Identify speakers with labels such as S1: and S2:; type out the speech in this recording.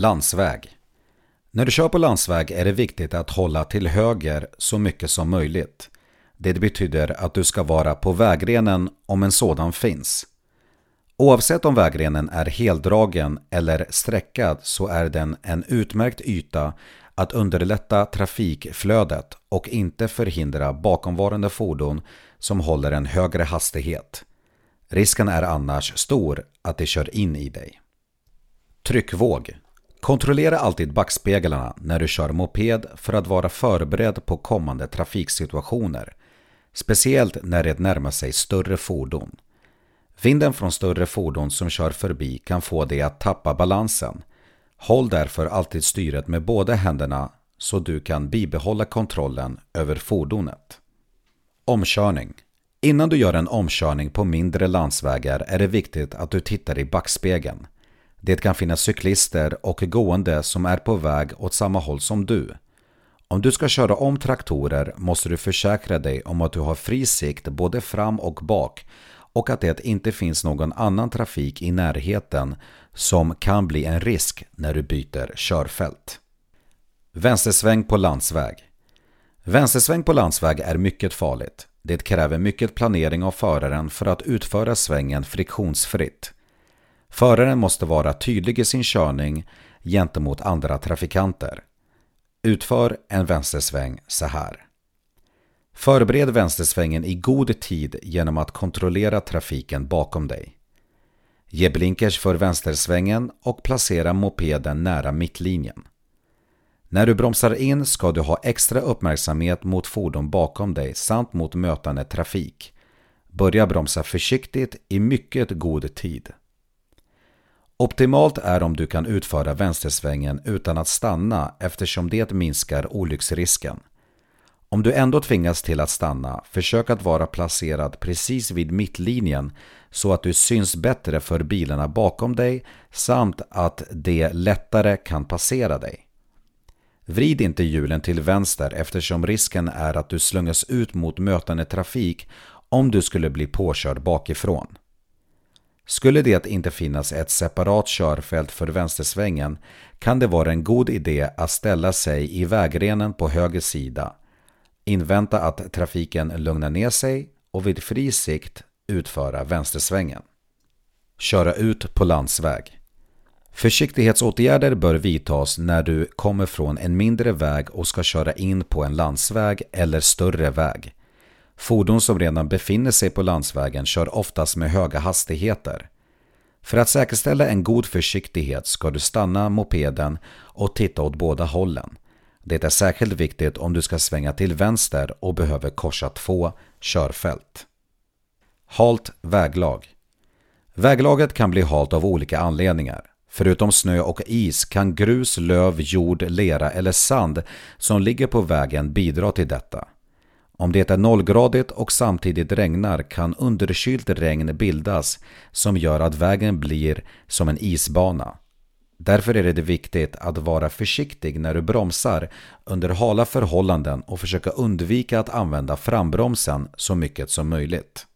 S1: Landsväg När du kör på landsväg är det viktigt att hålla till höger så mycket som möjligt. Det betyder att du ska vara på vägrenen om en sådan finns. Oavsett om vägrenen är heldragen eller sträckad så är den en utmärkt yta att underlätta trafikflödet och inte förhindra bakomvarande fordon som håller en högre hastighet. Risken är annars stor att de kör in i dig. Tryckvåg Kontrollera alltid backspeglarna när du kör moped för att vara förberedd på kommande trafiksituationer. Speciellt när det närmar sig större fordon. Vinden från större fordon som kör förbi kan få dig att tappa balansen. Håll därför alltid styret med båda händerna så du kan bibehålla kontrollen över fordonet. Omkörning Innan du gör en omkörning på mindre landsvägar är det viktigt att du tittar i backspegeln. Det kan finnas cyklister och gående som är på väg åt samma håll som du. Om du ska köra om traktorer måste du försäkra dig om att du har fri sikt både fram och bak och att det inte finns någon annan trafik i närheten som kan bli en risk när du byter körfält. Vänstersväng på landsväg Vänstersväng på landsväg är mycket farligt. Det kräver mycket planering av föraren för att utföra svängen friktionsfritt. Föraren måste vara tydlig i sin körning gentemot andra trafikanter. Utför en vänstersväng så här. Förbered vänstersvängen i god tid genom att kontrollera trafiken bakom dig. Ge blinkers för vänstersvängen och placera mopeden nära mittlinjen. När du bromsar in ska du ha extra uppmärksamhet mot fordon bakom dig samt mot mötande trafik. Börja bromsa försiktigt i mycket god tid. Optimalt är om du kan utföra vänstersvängen utan att stanna eftersom det minskar olycksrisken. Om du ändå tvingas till att stanna, försök att vara placerad precis vid mittlinjen så att du syns bättre för bilarna bakom dig samt att de lättare kan passera dig. Vrid inte hjulen till vänster eftersom risken är att du slungas ut mot mötande trafik om du skulle bli påkörd bakifrån. Skulle det inte finnas ett separat körfält för vänstersvängen kan det vara en god idé att ställa sig i vägrenen på höger sida. Invänta att trafiken lugnar ner sig och vid fri sikt utföra vänstersvängen. Köra ut på landsväg. Försiktighetsåtgärder bör vidtas när du kommer från en mindre väg och ska köra in på en landsväg eller större väg. Fordon som redan befinner sig på landsvägen kör oftast med höga hastigheter. För att säkerställa en god försiktighet ska du stanna mopeden och titta åt båda hållen. Det är särskilt viktigt om du ska svänga till vänster och behöver korsa två körfält. Halt väglag Väglaget kan bli halt av olika anledningar. Förutom snö och is kan grus, löv, jord, lera eller sand som ligger på vägen bidra till detta. Om det är nollgradigt och samtidigt regnar kan underkylt regn bildas som gör att vägen blir som en isbana. Därför är det viktigt att vara försiktig när du bromsar under hala förhållanden och försöka undvika att använda frambromsen så mycket som möjligt.